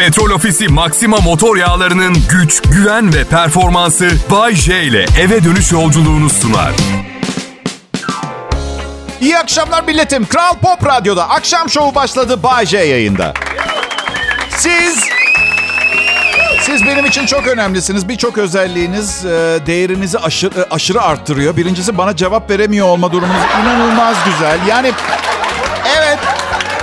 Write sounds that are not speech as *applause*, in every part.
Petrol Ofisi Maxima motor yağlarının güç, güven ve performansı Bay J ile eve dönüş yolculuğunu sunar. İyi akşamlar milletim. Kral Pop Radyo'da akşam şovu başladı Bay J yayında. Siz siz benim için çok önemlisiniz. Birçok özelliğiniz e, değerinizi aşırı, aşırı arttırıyor. Birincisi bana cevap veremiyor olma durumunuz inanılmaz güzel. Yani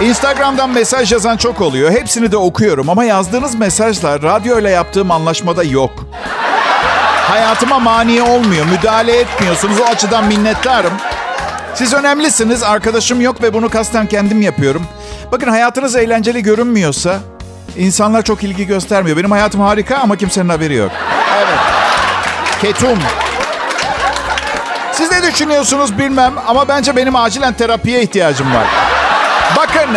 Instagram'dan mesaj yazan çok oluyor. Hepsini de okuyorum ama yazdığınız mesajlar radyoyla yaptığım anlaşmada yok. Hayatıma mani olmuyor. Müdahale etmiyorsunuz. O açıdan minnettarım. Siz önemlisiniz. Arkadaşım yok ve bunu kasten kendim yapıyorum. Bakın hayatınız eğlenceli görünmüyorsa insanlar çok ilgi göstermiyor. Benim hayatım harika ama kimsenin haberi yok. Evet. Ketum. Siz ne düşünüyorsunuz bilmem ama bence benim acilen terapiye ihtiyacım var. Bakın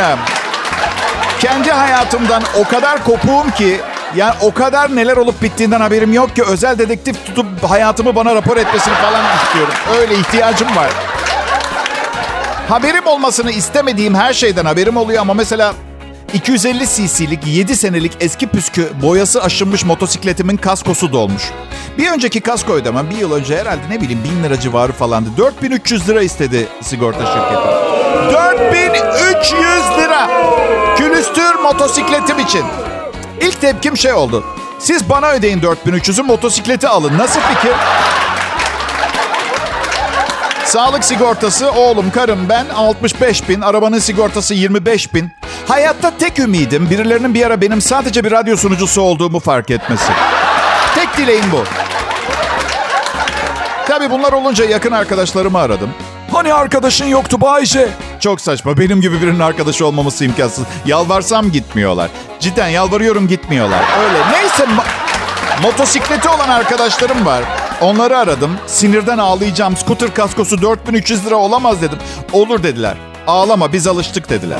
kendi hayatımdan o kadar kopuğum ki yani o kadar neler olup bittiğinden haberim yok ki özel dedektif tutup hayatımı bana rapor etmesini falan istiyorum. Öyle ihtiyacım var. Haberim olmasını istemediğim her şeyden haberim oluyor ama mesela 250 cc'lik 7 senelik eski püskü boyası aşınmış motosikletimin kaskosu dolmuş. Bir önceki kasko ödemem bir yıl önce herhalde ne bileyim 1000 lira civarı falandı. 4300 lira istedi sigorta şirketi. 4300 lira! Külüstür motosikletim için. İlk tepkim şey oldu. Siz bana ödeyin 4300'ü motosikleti alın. Nasıl fikir? Sağlık sigortası oğlum, karım, ben 65 bin. Arabanın sigortası 25 bin. Hayatta tek ümidim birilerinin bir ara benim sadece bir radyo sunucusu olduğumu fark etmesi. Tek dileğim bu. Tabii bunlar olunca yakın arkadaşlarımı aradım. Hani arkadaşın yoktu Bayşe? Çok saçma. Benim gibi birinin arkadaşı olmaması imkansız. Yalvarsam gitmiyorlar. Cidden yalvarıyorum gitmiyorlar. Öyle. Neyse mo- motosikleti olan arkadaşlarım var. Onları aradım. Sinirden ağlayacağım. Scooter kaskosu 4300 lira olamaz dedim. Olur dediler. Ağlama biz alıştık dediler.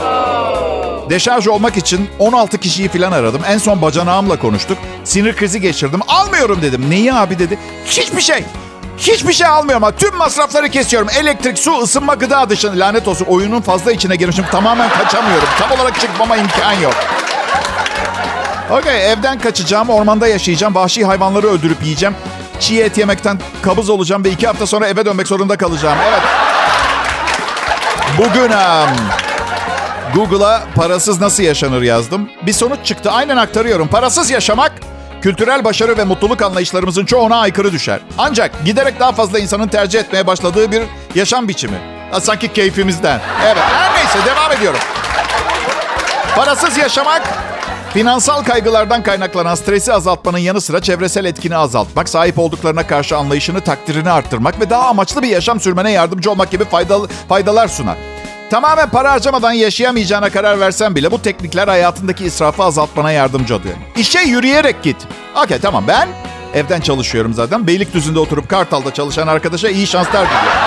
Deşarj olmak için 16 kişiyi falan aradım. En son bacanağımla konuştuk. Sinir krizi geçirdim. Almıyorum dedim. Neyi abi dedi. Hiçbir şey. Hiçbir şey almıyorum ama tüm masrafları kesiyorum. Elektrik, su, ısınma, gıda dışında. Lanet olsun oyunun fazla içine girmişim. Tamamen kaçamıyorum. Tam olarak çıkmama imkan yok. Okey evden kaçacağım. Ormanda yaşayacağım. Vahşi hayvanları öldürüp yiyeceğim. Çiğ et yemekten kabız olacağım ve iki hafta sonra eve dönmek zorunda kalacağım. Evet. Bugün Google'a parasız nasıl yaşanır yazdım. Bir sonuç çıktı. Aynen aktarıyorum. Parasız yaşamak kültürel başarı ve mutluluk anlayışlarımızın çoğuna aykırı düşer. Ancak giderek daha fazla insanın tercih etmeye başladığı bir yaşam biçimi. Sanki keyfimizden. Evet. Her neyse devam ediyorum. Parasız yaşamak Finansal kaygılardan kaynaklanan stresi azaltmanın yanı sıra çevresel etkini azaltmak, sahip olduklarına karşı anlayışını, takdirini arttırmak ve daha amaçlı bir yaşam sürmene yardımcı olmak gibi faydalı, faydalar sunar. Tamamen para harcamadan yaşayamayacağına karar versen bile bu teknikler hayatındaki israfı azaltmana yardımcı oluyor. İşe yürüyerek git. Okey tamam ben evden çalışıyorum zaten. Beylikdüzü'nde oturup Kartal'da çalışan arkadaşa iyi şanslar diliyorum.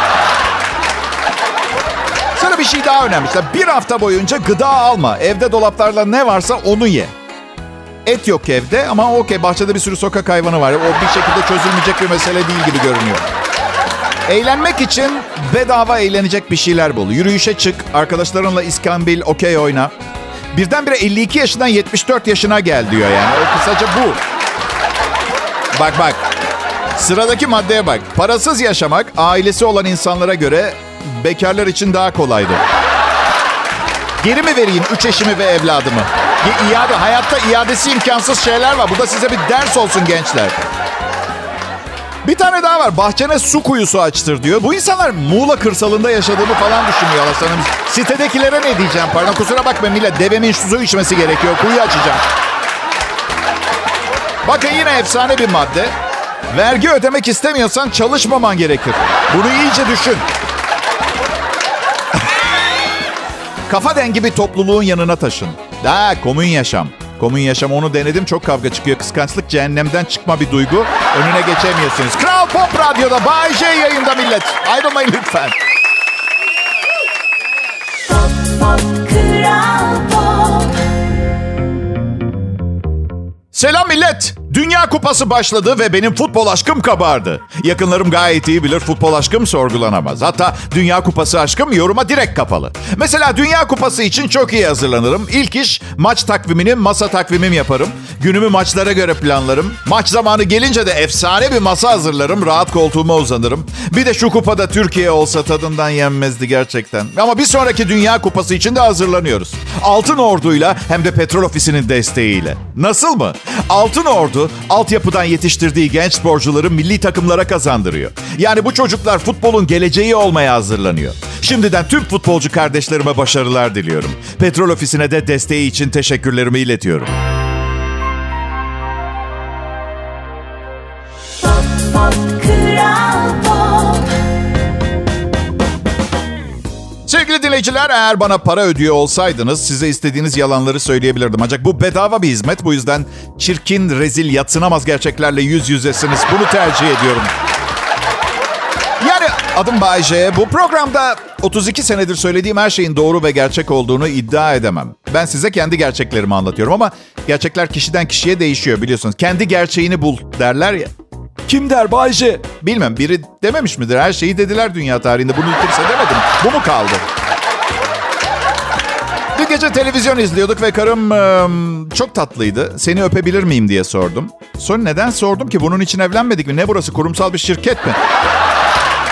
Sana bir şey daha önemli. İşte bir hafta boyunca gıda alma. Evde dolaplarla ne varsa onu ye. Et yok evde ama okey bahçede bir sürü sokak hayvanı var. O bir şekilde çözülmeyecek bir mesele değil gibi görünüyor. Eğlenmek için bedava eğlenecek bir şeyler bul. Yürüyüşe çık, arkadaşlarınla iskambil, okey oyna. Birdenbire 52 yaşından 74 yaşına gel diyor yani. O kısaca bu. Bak bak. Sıradaki maddeye bak. Parasız yaşamak ailesi olan insanlara göre bekarlar için daha kolaydır. Geri mi vereyim üç eşimi ve evladımı? İade, hayatta iadesi imkansız şeyler var. Bu da size bir ders olsun gençler. Bir tane daha var. Bahçene su kuyusu açtır diyor. Bu insanlar Muğla kırsalında yaşadığımı falan düşünüyorlar sanırım. Sitedekilere ne diyeceğim pardon. Kusura bakma millet. Devemin su içmesi gerekiyor. Kuyu açacağım. Bakın yine efsane bir madde. Vergi ödemek istemiyorsan çalışmaman gerekir. Bunu iyice düşün. Kafa dengi bir topluluğun yanına taşın. Ha, komün yaşam. Komün yaşam onu denedim çok kavga çıkıyor. Kıskançlık cehennemden çıkma bir duygu. Önüne geçemiyorsunuz. Kral Pop Radyo'da Bay J yayında millet. Ayrılmayın lütfen. Selam millet. Dünya Kupası başladı ve benim futbol aşkım kabardı. Yakınlarım gayet iyi bilir futbol aşkım sorgulanamaz. Hatta Dünya Kupası aşkım yoruma direkt kapalı. Mesela Dünya Kupası için çok iyi hazırlanırım. İlk iş maç takvimini masa takvimim yaparım. Günümü maçlara göre planlarım. Maç zamanı gelince de efsane bir masa hazırlarım. Rahat koltuğuma uzanırım. Bir de şu kupada Türkiye olsa tadından yenmezdi gerçekten. Ama bir sonraki Dünya Kupası için de hazırlanıyoruz. Altın Ordu'yla hem de Petrol Ofisi'nin desteğiyle. Nasıl mı? Altın Ordu altyapıdan yetiştirdiği genç sporcuları milli takımlara kazandırıyor. Yani bu çocuklar futbolun geleceği olmaya hazırlanıyor. Şimdiden tüm futbolcu kardeşlerime başarılar diliyorum. Petrol Ofisi'ne de desteği için teşekkürlerimi iletiyorum. Sevgili dinleyiciler eğer bana para ödüyor olsaydınız size istediğiniz yalanları söyleyebilirdim. Ancak bu bedava bir hizmet bu yüzden çirkin, rezil, yatsınamaz gerçeklerle yüz yüzesiniz. Bunu tercih ediyorum. Yani adım Bayce. Bu programda 32 senedir söylediğim her şeyin doğru ve gerçek olduğunu iddia edemem. Ben size kendi gerçeklerimi anlatıyorum ama gerçekler kişiden kişiye değişiyor biliyorsunuz. Kendi gerçeğini bul derler ya. Kim der Bayce? Bilmem biri dememiş midir? Her şeyi dediler dünya tarihinde. Bunu kimse demedi mi? Bu mu kaldı? Bir gece televizyon izliyorduk ve karım e, çok tatlıydı. Seni öpebilir miyim diye sordum. Sonra neden sordum ki? Bunun için evlenmedik mi? Ne burası? Kurumsal bir şirket mi?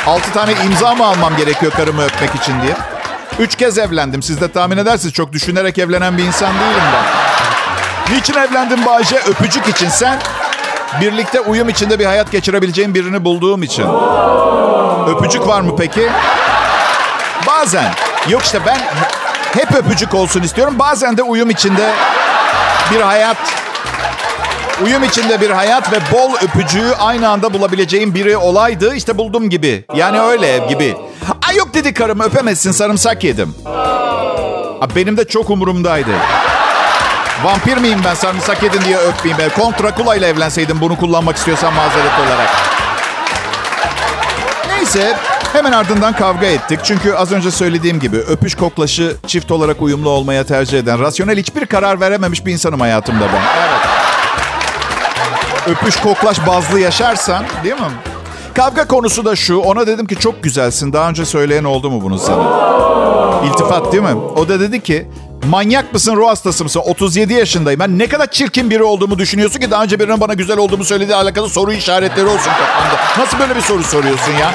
Altı tane imza mı almam gerekiyor karımı öpmek için diye? Üç kez evlendim. Siz de tahmin edersiniz. Çok düşünerek evlenen bir insan değilim ben. Niçin evlendim Bayce? Öpücük için. Sen birlikte uyum içinde bir hayat geçirebileceğim birini bulduğum için. Öpücük var mı peki? Bazen. Yok işte ben hep öpücük olsun istiyorum. Bazen de uyum içinde bir hayat Uyum içinde bir hayat ve bol öpücüğü aynı anda bulabileceğim biri olaydı. İşte buldum gibi. Yani öyle gibi. Ay yok dedi karım öpemezsin sarımsak yedim. Abi benim de çok umurumdaydı. Vampir miyim ben sarımsak yedin diye öpmeyeyim. Ben Kont Dracula ile evlenseydim bunu kullanmak istiyorsan mazeret olarak. Neyse hemen ardından kavga ettik. Çünkü az önce söylediğim gibi öpüş koklaşı çift olarak uyumlu olmaya tercih eden, rasyonel hiçbir karar verememiş bir insanım hayatımda ben. Evet. Öpüş koklaş bazlı yaşarsan değil mi? Kavga konusu da şu. Ona dedim ki çok güzelsin. Daha önce söyleyen oldu mu bunu sana? İltifat değil mi? O da dedi ki manyak mısın ruh hastası mısın? 37 yaşındayım. Ben ne kadar çirkin biri olduğumu düşünüyorsun ki daha önce birinin bana güzel olduğumu söylediği alakalı soru işaretleri olsun kafanda. Nasıl böyle bir soru soruyorsun ya?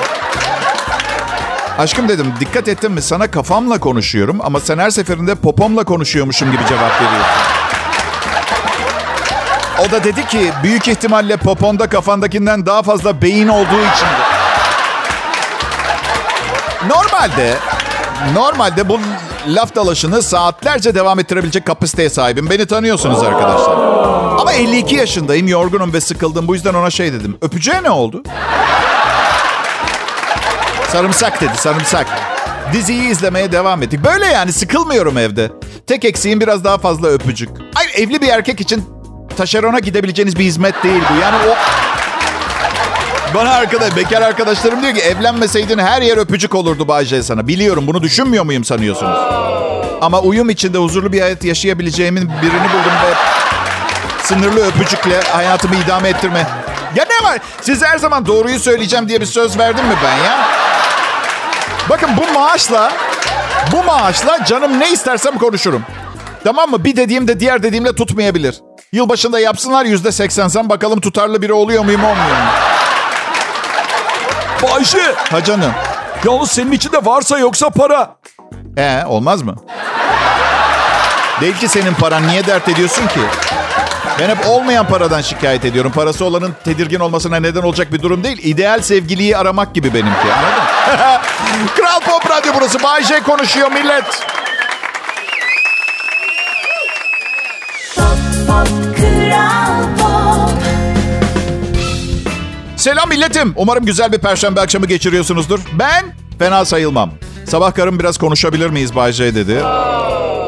Aşkım dedim dikkat ettin mi sana kafamla konuşuyorum ama sen her seferinde popomla konuşuyormuşum gibi cevap veriyorsun. O da dedi ki büyük ihtimalle poponda kafandakinden daha fazla beyin olduğu için. Normalde normalde bu laf dalaşını saatlerce devam ettirebilecek kapasiteye sahibim. Beni tanıyorsunuz arkadaşlar. Ama 52 yaşındayım, yorgunum ve sıkıldım. Bu yüzden ona şey dedim. Öpücüğe ne oldu? Sarımsak dedi, sarımsak. Diziyi izlemeye devam ettik. Böyle yani sıkılmıyorum evde. Tek eksiğim biraz daha fazla öpücük. Hayır evli bir erkek için taşerona gidebileceğiniz bir hizmet değil bu. Yani o... Bana arkadaş, bekar arkadaşlarım diyor ki evlenmeseydin her yer öpücük olurdu Bayce sana. Biliyorum bunu düşünmüyor muyum sanıyorsunuz? Ama uyum içinde huzurlu bir hayat yaşayabileceğimin birini buldum ve sınırlı öpücükle hayatımı idame ettirme. Ya ne var? Siz her zaman doğruyu söyleyeceğim diye bir söz verdim mi ben ya? Bakın bu maaşla, bu maaşla canım ne istersem konuşurum. Tamam mı? Bir dediğim de diğer dediğimle tutmayabilir. Yılbaşında yapsınlar yüzde seksen zam bakalım tutarlı biri oluyor muyum olmuyor mu? Bayşe. Ha canım. Yalnız senin içinde varsa yoksa para. Ee olmaz mı? Değil ki senin paran. Niye dert ediyorsun ki? Ben hep olmayan paradan şikayet ediyorum. Parası olanın tedirgin olmasına neden olacak bir durum değil. İdeal sevgiliyi aramak gibi benimki. Anladın? *laughs* Kral Pop Radyo burası. Bay J konuşuyor millet. Selam milletim. Umarım güzel bir perşembe akşamı geçiriyorsunuzdur. Ben fena sayılmam. Sabah karım biraz konuşabilir miyiz Bay J dedi.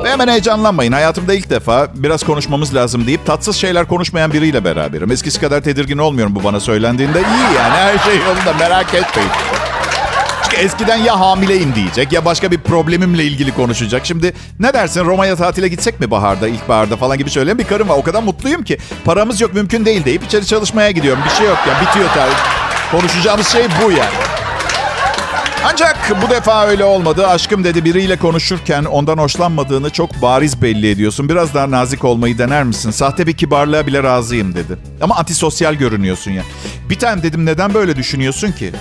Hemen heyecanlanmayın. Hayatımda ilk defa biraz konuşmamız lazım deyip tatsız şeyler konuşmayan biriyle beraberim. Eskisi kadar tedirgin olmuyorum bu bana söylendiğinde. İyi yani her şey yolunda merak etmeyin. Çünkü eskiden ya hamileyim diyecek ya başka bir problemimle ilgili konuşacak. Şimdi ne dersin Roma'ya tatile gitsek mi baharda, ilkbaharda falan gibi söyleyen bir karım var. O kadar mutluyum ki paramız yok mümkün değil deyip içeri çalışmaya gidiyorum. Bir şey yok ya bitiyor tabii. Konuşacağımız şey bu yani. Ancak bu defa öyle olmadı. Aşkım dedi biriyle konuşurken ondan hoşlanmadığını çok bariz belli ediyorsun. Biraz daha nazik olmayı dener misin? Sahte bir kibarlığa bile razıyım dedi. Ama antisosyal görünüyorsun ya. Bir tane dedim neden böyle düşünüyorsun ki?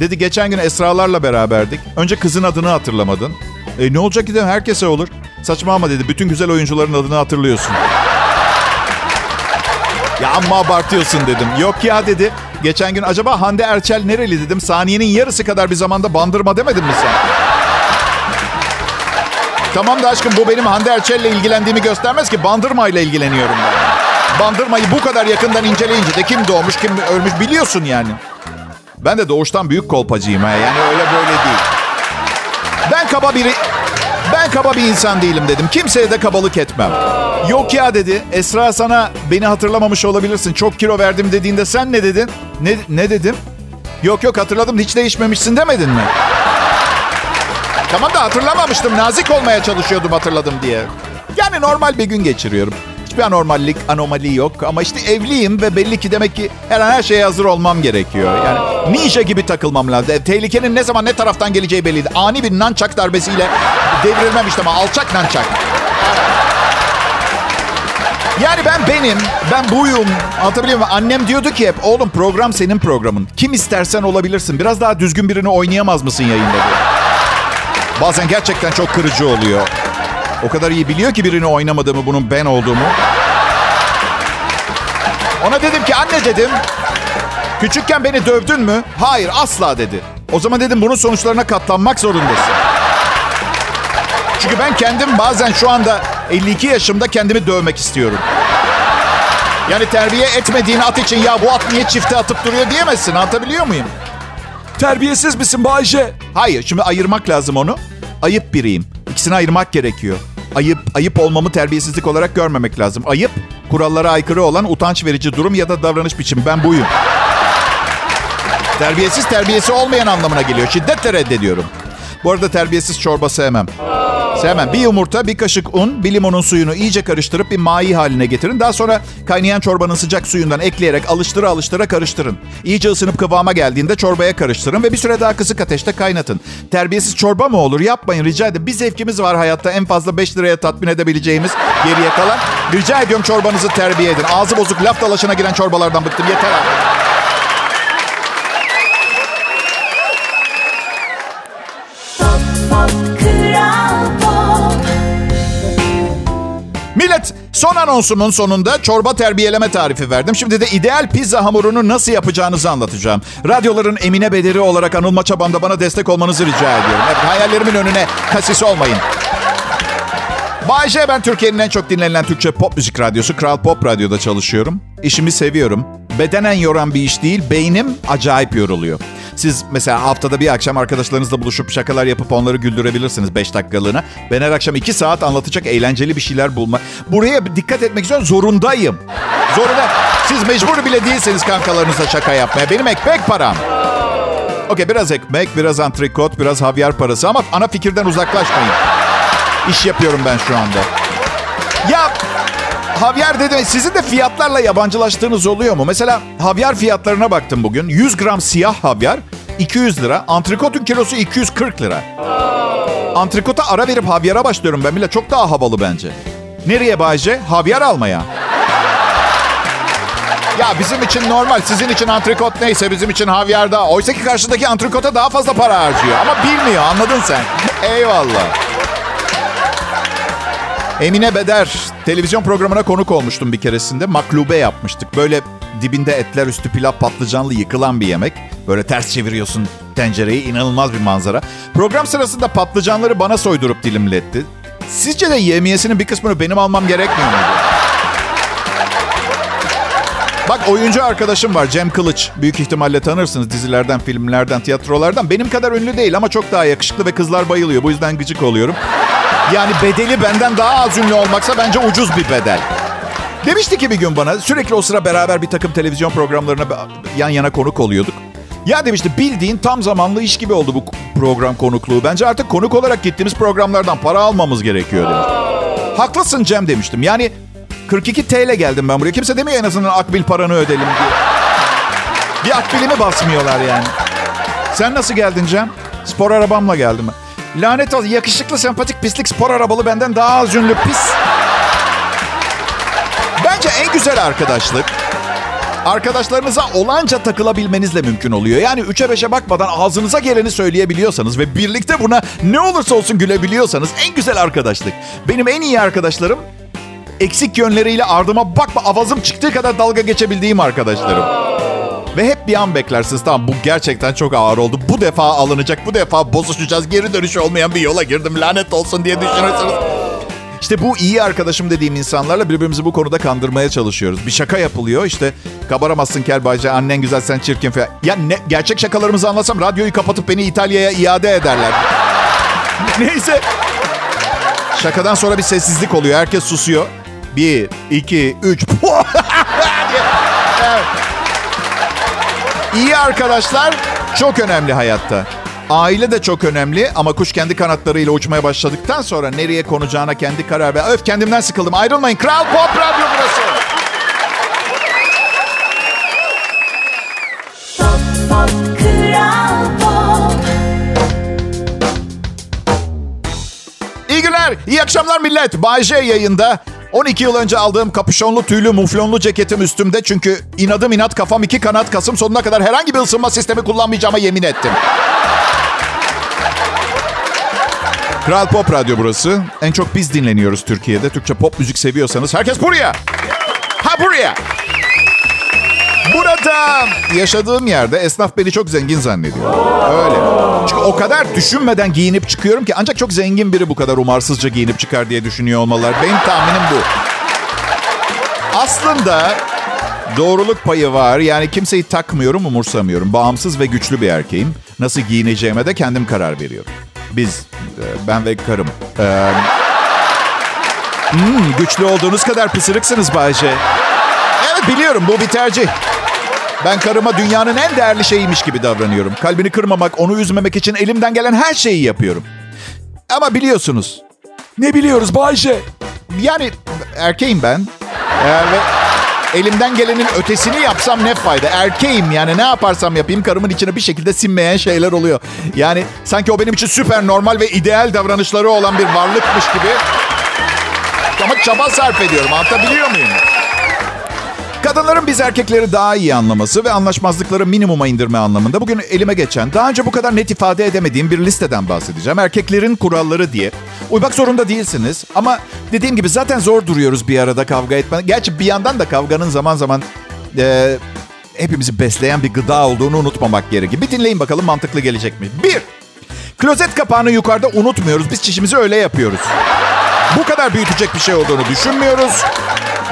Dedi geçen gün Esra'larla beraberdik. Önce kızın adını hatırlamadın. E ne olacak ki dedim herkese olur. Saçma ama dedi bütün güzel oyuncuların adını hatırlıyorsun. Ya amma abartıyorsun dedim. Yok ya dedi. Geçen gün acaba Hande Erçel nereli dedim. Saniyenin yarısı kadar bir zamanda bandırma demedin mi sen? tamam da aşkım bu benim Hande Erçel'le ilgilendiğimi göstermez ki. Bandırmayla ilgileniyorum ben. Bandırmayı bu kadar yakından inceleyince de kim doğmuş kim ölmüş biliyorsun yani. Ben de doğuştan büyük kolpacıyım ha. Yani öyle böyle değil. Ben kaba biri... Ben kaba bir insan değilim dedim. Kimseye de kabalık etmem. Yok ya dedi. Esra sana beni hatırlamamış olabilirsin. Çok kilo verdim dediğinde sen ne dedin? Ne, ne dedim? Yok yok hatırladım hiç değişmemişsin demedin mi? Tamam da hatırlamamıştım. Nazik olmaya çalışıyordum hatırladım diye. Yani normal bir gün geçiriyorum. Hiçbir anormallik, anomali yok. Ama işte evliyim ve belli ki demek ki her an her şeye hazır olmam gerekiyor. Yani ninja gibi takılmam lazım. Tehlikenin ne zaman ne taraftan geleceği belliydi. Ani bir nançak darbesiyle devrilmem işte ama alçak nançak. Yani ben benim, ben buyum. Anlatabiliyor muyum? Annem diyordu ki hep, oğlum program senin programın. Kim istersen olabilirsin. Biraz daha düzgün birini oynayamaz mısın yayında? diye. Bazen gerçekten çok kırıcı oluyor. O kadar iyi biliyor ki birini oynamadığımı, bunun ben olduğumu. Ona dedim ki anne dedim. Küçükken beni dövdün mü? Hayır asla dedi. O zaman dedim bunun sonuçlarına katlanmak zorundasın. Çünkü ben kendim bazen şu anda 52 yaşımda kendimi dövmek istiyorum. Yani terbiye etmediğin at için ya bu at niye çifte atıp duruyor diyemezsin. Anlatabiliyor muyum? Terbiyesiz misin Bayce? Hayır şimdi ayırmak lazım onu. Ayıp biriyim. İkisini ayırmak gerekiyor. Ayıp, ayıp olmamı terbiyesizlik olarak görmemek lazım. Ayıp, kurallara aykırı olan utanç verici durum ya da davranış biçimi. Ben buyum. Terbiyesiz terbiyesi olmayan anlamına geliyor. Şiddetle reddediyorum. Bu arada terbiyesiz çorba sevmem. Sevmem. Bir yumurta, bir kaşık un, bir limonun suyunu iyice karıştırıp bir mai haline getirin. Daha sonra kaynayan çorbanın sıcak suyundan ekleyerek alıştıra alıştıra karıştırın. İyice ısınıp kıvama geldiğinde çorbaya karıştırın ve bir süre daha kısık ateşte kaynatın. Terbiyesiz çorba mı olur? Yapmayın rica ederim. Bir zevkimiz var hayatta. En fazla 5 liraya tatmin edebileceğimiz geriye kalan. Rica ediyorum çorbanızı terbiye edin. Ağzı bozuk laf dalaşına giren çorbalardan bıktım. Yeter artık. Son anonsumun sonunda çorba terbiyeleme tarifi verdim. Şimdi de ideal pizza hamurunu nasıl yapacağınızı anlatacağım. Radyoların Emine Bederi olarak anılma çabamda bana destek olmanızı rica ediyorum. Evet, hayallerimin önüne kasis olmayın. Bayce ben Türkiye'nin en çok dinlenilen Türkçe pop müzik radyosu Kral Pop Radyo'da çalışıyorum. İşimi seviyorum. Bedenen yoran bir iş değil, beynim acayip yoruluyor. Siz mesela haftada bir akşam arkadaşlarınızla buluşup şakalar yapıp onları güldürebilirsiniz 5 dakikalığına. Ben her akşam 2 saat anlatacak eğlenceli bir şeyler bulma. Buraya dikkat etmek için zorundayım. Zorunda. Siz mecbur bile değilseniz kankalarınızla şaka yapmaya. Benim ekmek param. Okey biraz ekmek, biraz antrikot, biraz havyar parası ama ana fikirden uzaklaşmayın. İş yapıyorum ben şu anda. Ya havyar dedim. Sizin de fiyatlarla yabancılaştığınız oluyor mu? Mesela havyar fiyatlarına baktım bugün. 100 gram siyah havyar 200 lira. Antrikotun kilosu 240 lira. Antrikota ara verip havyara başlıyorum ben bile. Çok daha havalı bence. Nereye Bayce? Havyar almaya. *laughs* Ya bizim için normal. Sizin için antrikot neyse bizim için havyar da. Oysa ki karşıdaki antrikota daha fazla para harcıyor. Ama bilmiyor anladın sen. Eyvallah. Emine Beder televizyon programına konuk olmuştum bir keresinde. Maklube yapmıştık. Böyle dibinde etler üstü pilav patlıcanlı yıkılan bir yemek. Böyle ters çeviriyorsun tencereyi inanılmaz bir manzara. Program sırasında patlıcanları bana soydurup dilimletti. Sizce de yemiyesinin bir kısmını benim almam gerekmiyor muydu? Bak oyuncu arkadaşım var Cem Kılıç. Büyük ihtimalle tanırsınız dizilerden, filmlerden, tiyatrolardan. Benim kadar ünlü değil ama çok daha yakışıklı ve kızlar bayılıyor. Bu yüzden gıcık oluyorum. Yani bedeli benden daha az ünlü olmaksa bence ucuz bir bedel. Demişti ki bir gün bana sürekli o sıra beraber bir takım televizyon programlarına yan yana konuk oluyorduk. Ya demişti bildiğin tam zamanlı iş gibi oldu bu program konukluğu. Bence artık konuk olarak gittiğimiz programlardan para almamız gerekiyor demiş. Haklısın Cem demiştim. Yani 42 TL geldim ben buraya. Kimse demiyor en azından akbil paranı ödelim diye. Bir akbilimi basmıyorlar yani. Sen nasıl geldin Cem? Spor arabamla geldim ben. Lanet olsun yakışıklı sempatik pislik spor arabalı benden daha az ünlü pis. Bence en güzel arkadaşlık arkadaşlarınıza olanca takılabilmenizle mümkün oluyor. Yani 3'e 5'e bakmadan ağzınıza geleni söyleyebiliyorsanız ve birlikte buna ne olursa olsun gülebiliyorsanız en güzel arkadaşlık. Benim en iyi arkadaşlarım eksik yönleriyle ardıma bakma avazım çıktığı kadar dalga geçebildiğim arkadaşlarım. Ve hep bir an beklersiniz. Tamam bu gerçekten çok ağır oldu. Bu defa alınacak, bu defa bozuşacağız. Geri dönüş olmayan bir yola girdim lanet olsun diye düşünürsünüz. İşte bu iyi arkadaşım dediğim insanlarla birbirimizi bu konuda kandırmaya çalışıyoruz. Bir şaka yapılıyor işte kabaramazsın kel annen güzel sen çirkin falan. Ya ne, gerçek şakalarımızı anlasam radyoyu kapatıp beni İtalya'ya iade ederler. *laughs* Neyse. Şakadan sonra bir sessizlik oluyor. Herkes susuyor. Bir, iki, üç. *laughs* İyi arkadaşlar çok önemli hayatta. Aile de çok önemli ama kuş kendi kanatlarıyla uçmaya başladıktan sonra nereye konacağına kendi karar ver. Öf kendimden sıkıldım. Ayrılmayın. Kral Pop Radyo burası. Pop, pop, Kral Pop. İyi günler, iyi akşamlar millet. Bay J yayında. 12 yıl önce aldığım kapüşonlu tüylü muflonlu ceketim üstümde. Çünkü inadım inat kafam iki kanat kasım sonuna kadar herhangi bir ısınma sistemi kullanmayacağıma yemin ettim. Kral Pop Radyo burası. En çok biz dinleniyoruz Türkiye'de. Türkçe pop müzik seviyorsanız herkes buraya. Ha buraya. Burada yaşadığım yerde esnaf beni çok zengin zannediyor. Öyle. O kadar düşünmeden giyinip çıkıyorum ki ancak çok zengin biri bu kadar umarsızca giyinip çıkar diye düşünüyor olmalılar. Benim tahminim bu. Aslında doğruluk payı var. Yani kimseyi takmıyorum, umursamıyorum. Bağımsız ve güçlü bir erkeğim. Nasıl giyineceğime de kendim karar veriyorum. Biz, e, ben ve karım. Ee, hmm, güçlü olduğunuz kadar pısırıksınız Bayce. Evet biliyorum bu bir tercih. Ben karıma dünyanın en değerli şeyiymiş gibi davranıyorum. Kalbini kırmamak, onu üzmemek için elimden gelen her şeyi yapıyorum. Ama biliyorsunuz. Ne biliyoruz Bayce? Yani erkeğim ben. Ee, ve elimden gelenin ötesini yapsam ne fayda? Erkeğim yani ne yaparsam yapayım karımın içine bir şekilde sinmeyen şeyler oluyor. Yani sanki o benim için süper normal ve ideal davranışları olan bir varlıkmış gibi. Ama çaba sarf ediyorum. Anlatabiliyor muyum? Kadınların biz erkekleri daha iyi anlaması ve anlaşmazlıkları minimuma indirme anlamında bugün elime geçen, daha önce bu kadar net ifade edemediğim bir listeden bahsedeceğim. Erkeklerin kuralları diye. Uymak zorunda değilsiniz ama dediğim gibi zaten zor duruyoruz bir arada kavga etme. Gerçi bir yandan da kavganın zaman zaman e, hepimizi besleyen bir gıda olduğunu unutmamak gerekir. Bir dinleyin bakalım mantıklı gelecek mi? Bir, klozet kapağını yukarıda unutmuyoruz. Biz çişimizi öyle yapıyoruz. Bu kadar büyütecek bir şey olduğunu düşünmüyoruz.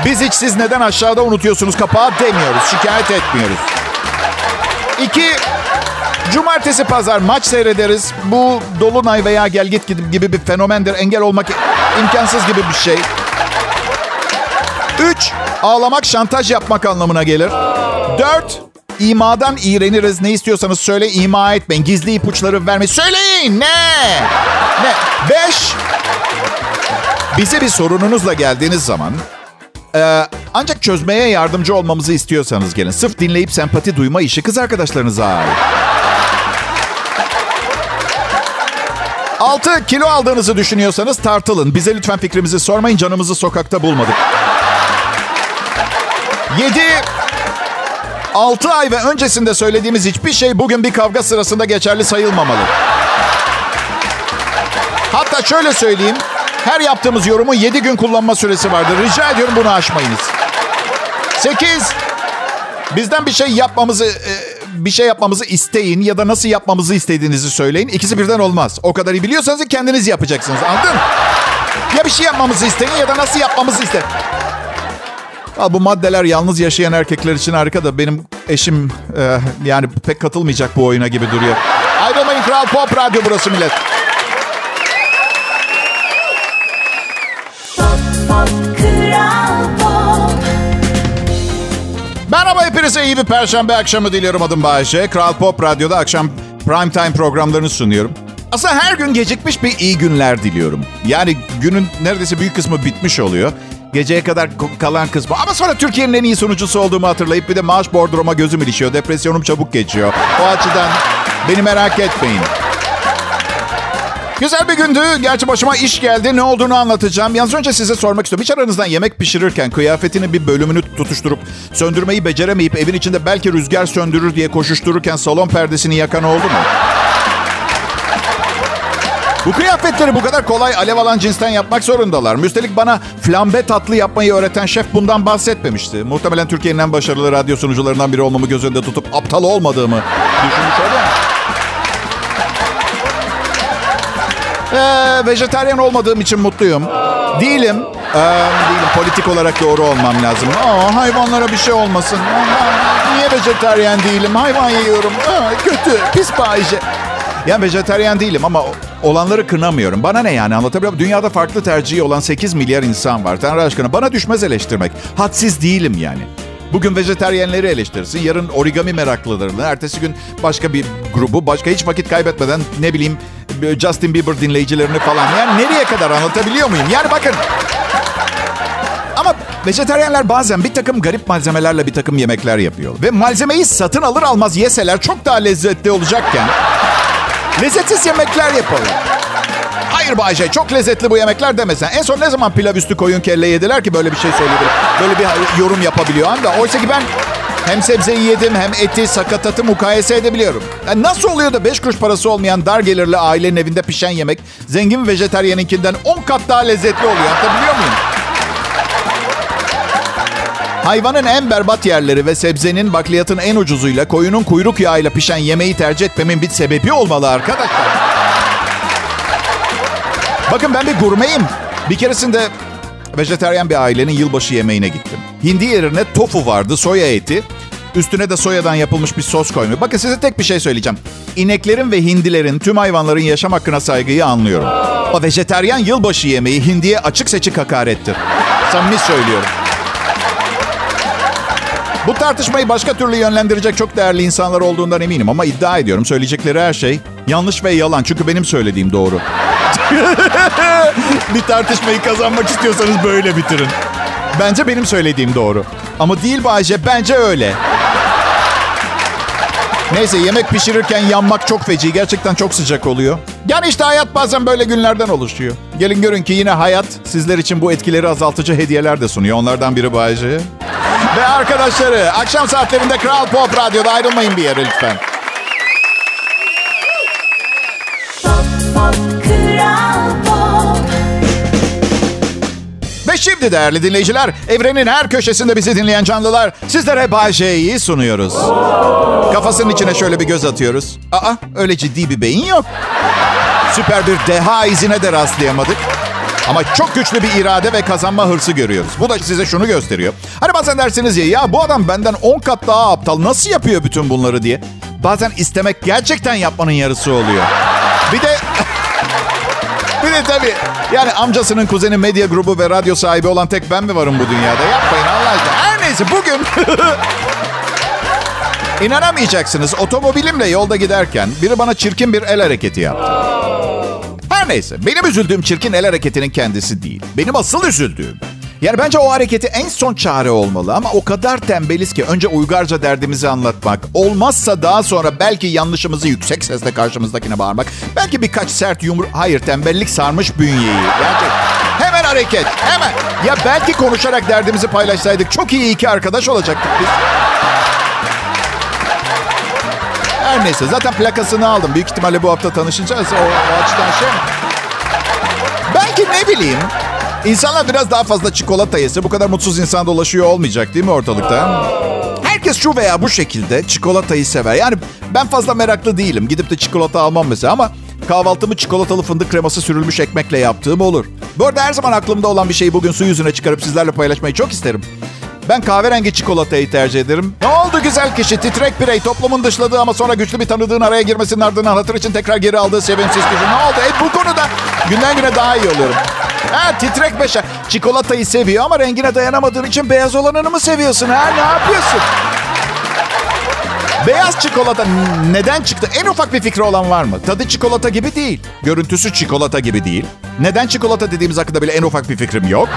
Biz hiç siz neden aşağıda unutuyorsunuz kapağı demiyoruz. Şikayet etmiyoruz. İki, cumartesi pazar maç seyrederiz. Bu dolunay veya gelgit gibi bir fenomendir. Engel olmak imkansız gibi bir şey. Üç, ağlamak şantaj yapmak anlamına gelir. Dört, imadan iğreniriz. Ne istiyorsanız söyle ima etmeyin. Gizli ipuçları vermeyin. Söyleyin ne? Ne? Beş, bize bir sorununuzla geldiğiniz zaman ee, ancak çözmeye yardımcı olmamızı istiyorsanız gelin. Sırf dinleyip sempati duyma işi kız arkadaşlarınıza ait. Altı kilo aldığınızı düşünüyorsanız tartılın. Bize lütfen fikrimizi sormayın. Canımızı sokakta bulmadık. Yedi, altı ay ve öncesinde söylediğimiz hiçbir şey bugün bir kavga sırasında geçerli sayılmamalı. Hatta şöyle söyleyeyim. Her yaptığımız yorumun 7 gün kullanma süresi vardır. Rica ediyorum bunu aşmayınız. 8. Bizden bir şey yapmamızı e, bir şey yapmamızı isteyin ya da nasıl yapmamızı istediğinizi söyleyin. İkisi birden olmaz. O kadar iyi biliyorsanız kendiniz yapacaksınız. Anladın? Ya bir şey yapmamızı isteyin ya da nasıl yapmamızı iste. Bu maddeler yalnız yaşayan erkekler için harika da benim eşim e, yani pek katılmayacak bu oyuna gibi duruyor. Ayrılmayın Kral Pop Radyo burası millet. Hepinize iyi bir perşembe akşamı diliyorum adım Bayece. Kral Pop Radyo'da akşam prime time programlarını sunuyorum. Aslında her gün gecikmiş bir iyi günler diliyorum. Yani günün neredeyse büyük kısmı bitmiş oluyor. Geceye kadar kalan kısmı. Ama sonra Türkiye'nin en iyi sunucusu olduğumu hatırlayıp bir de maaş bordroma gözüm ilişiyor. Depresyonum çabuk geçiyor. O açıdan beni merak etmeyin. Güzel bir gündü. Gerçi başıma iş geldi. Ne olduğunu anlatacağım. Yalnız önce size sormak istiyorum. Hiç aranızdan yemek pişirirken kıyafetinin bir bölümünü tutuşturup söndürmeyi beceremeyip evin içinde belki rüzgar söndürür diye koşuştururken salon perdesini yakan oldu mu? Bu kıyafetleri bu kadar kolay alev alan cinsten yapmak zorundalar. Üstelik bana flambe tatlı yapmayı öğreten şef bundan bahsetmemişti. Muhtemelen Türkiye'nin en başarılı radyo sunucularından biri olmamı göz önünde tutup aptal olmadığımı düşünmüş olabilir. Ee, vejetaryen olmadığım için mutluyum. Değilim. Ee, değilim. Politik olarak doğru olmam lazım. Aa, hayvanlara bir şey olmasın. Aa, niye vejetaryen değilim? Hayvan yiyorum. Aa, kötü. Pis Bayce. Yani vejetaryen değilim ama olanları kınamıyorum. Bana ne yani anlatabiliyor muyum? Dünyada farklı tercihi olan 8 milyar insan var. Tanrı aşkına bana düşmez eleştirmek. Hadsiz değilim yani. Bugün vejeteryenleri eleştirsin, yarın origami meraklılarını, ertesi gün başka bir grubu, başka hiç vakit kaybetmeden ne bileyim Justin Bieber dinleyicilerini falan. Yani nereye kadar anlatabiliyor muyum? Yani bakın. Ama vejeteryenler bazen bir takım garip malzemelerle bir takım yemekler yapıyor. Ve malzemeyi satın alır almaz yeseler çok daha lezzetli olacakken lezzetsiz yemekler yapıyorlar. Hayır Bayce çok lezzetli bu yemekler demesen. En son ne zaman pilav üstü koyun kelle yediler ki böyle bir şey söyleyebilir. Böyle bir yorum yapabiliyor anda. Oysa ki ben hem sebzeyi yedim hem eti, sakatatı mukayese edebiliyorum. Yani nasıl oluyor da 5 kuruş parası olmayan dar gelirli ailenin evinde pişen yemek zengin vejeteryeninkinden 10 kat daha lezzetli oluyor. Anlatabiliyor muyum? Hayvanın en berbat yerleri ve sebzenin bakliyatın en ucuzuyla koyunun kuyruk yağıyla pişen yemeği tercih etmemin bir sebebi olmalı arkadaşlar. Bakın ben bir gurmeyim. Bir keresinde vejeteryan bir ailenin yılbaşı yemeğine gittim. Hindi yerine tofu vardı, soya eti. Üstüne de soyadan yapılmış bir sos koymuş. Bakın size tek bir şey söyleyeceğim. İneklerin ve hindilerin, tüm hayvanların yaşam hakkına saygıyı anlıyorum. O vejeteryan yılbaşı yemeği hindiye açık seçik hakarettir. Samimi söylüyorum. Bu tartışmayı başka türlü yönlendirecek çok değerli insanlar olduğundan eminim ama iddia ediyorum söyleyecekleri her şey yanlış ve yalan. Çünkü benim söylediğim doğru. *laughs* bir tartışmayı kazanmak istiyorsanız böyle bitirin. Bence benim söylediğim doğru. Ama değil Bayce, bence öyle. Neyse yemek pişirirken yanmak çok feci. Gerçekten çok sıcak oluyor. Yani işte hayat bazen böyle günlerden oluşuyor. Gelin görün ki yine hayat sizler için bu etkileri azaltıcı hediyeler de sunuyor. Onlardan biri Bayce. Ve arkadaşları akşam saatlerinde Kral Pop Radyo'da ayrılmayın bir yere lütfen. Şimdi değerli dinleyiciler, evrenin her köşesinde bizi dinleyen canlılar, sizlere Bay J'yi sunuyoruz. Kafasının içine şöyle bir göz atıyoruz. Aa, öyle ciddi bir beyin yok. Süper bir deha izine de rastlayamadık. Ama çok güçlü bir irade ve kazanma hırsı görüyoruz. Bu da size şunu gösteriyor. Hani bazen dersiniz ya, ya bu adam benden 10 kat daha aptal, nasıl yapıyor bütün bunları diye. Bazen istemek gerçekten yapmanın yarısı oluyor. Bir de bir de tabii yani amcasının kuzeni medya grubu ve radyo sahibi olan tek ben mi varım bu dünyada? Yapmayın Allah aşkına. Her neyse bugün... *laughs* İnanamayacaksınız. Otomobilimle yolda giderken biri bana çirkin bir el hareketi yaptı. Her neyse. Benim üzüldüğüm çirkin el hareketinin kendisi değil. Benim asıl üzüldüğüm. Yani bence o hareketi en son çare olmalı ama o kadar tembeliz ki önce uygarca derdimizi anlatmak. Olmazsa daha sonra belki yanlışımızı yüksek sesle karşımızdakine bağırmak. Belki birkaç sert yumru... Hayır tembellik sarmış bünyeyi. Gerçek. Hemen hareket. Hemen. Ya belki konuşarak derdimizi paylaşsaydık çok iyi iki arkadaş olacaktık biz. Her neyse zaten plakasını aldım. Büyük ihtimalle bu hafta tanışacağız. O, o açıdan şey? Belki ne bileyim. İnsanlar biraz daha fazla çikolata yese bu kadar mutsuz insan dolaşıyor olmayacak değil mi ortalıkta? Herkes şu veya bu şekilde çikolatayı sever. Yani ben fazla meraklı değilim. Gidip de çikolata almam mesela ama kahvaltımı çikolatalı fındık kreması sürülmüş ekmekle yaptığım olur. Bu arada her zaman aklımda olan bir şeyi bugün su yüzüne çıkarıp sizlerle paylaşmayı çok isterim. Ben kahverengi çikolatayı tercih ederim. Ne oldu güzel kişi? Titrek birey toplumun dışladığı ama sonra güçlü bir tanıdığın araya girmesinin ardından hatır için tekrar geri aldığı sevimsiz kişi. Ne oldu? E, bu konuda günden güne daha iyi oluyorum. Ha titrek beşe. Çikolatayı seviyor ama rengine dayanamadığın için beyaz olanını mı seviyorsun ha? Ne yapıyorsun? Beyaz çikolata neden çıktı? En ufak bir fikri olan var mı? Tadı çikolata gibi değil. Görüntüsü çikolata gibi değil. Neden çikolata dediğimiz hakkında bile en ufak bir fikrim yok.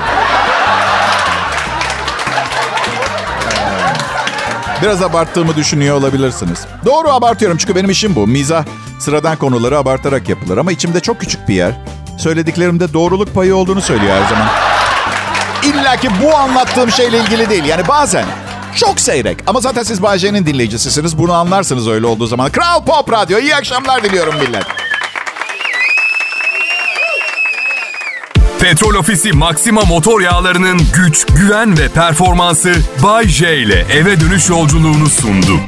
Biraz abarttığımı düşünüyor olabilirsiniz. Doğru abartıyorum çünkü benim işim bu. Mizah sıradan konuları abartarak yapılır ama içimde çok küçük bir yer. Söylediklerimde doğruluk payı olduğunu söylüyor her zaman. İlla ki bu anlattığım şeyle ilgili değil. Yani bazen çok seyrek. Ama zaten siz Bayce'nin dinleyicisisiniz. Bunu anlarsınız öyle olduğu zaman. Kral Pop Radyo. İyi akşamlar diliyorum millet. Petrol Ofisi Maxima motor yağlarının güç, güven ve performansı Bay J ile eve dönüş yolculuğunu sundu.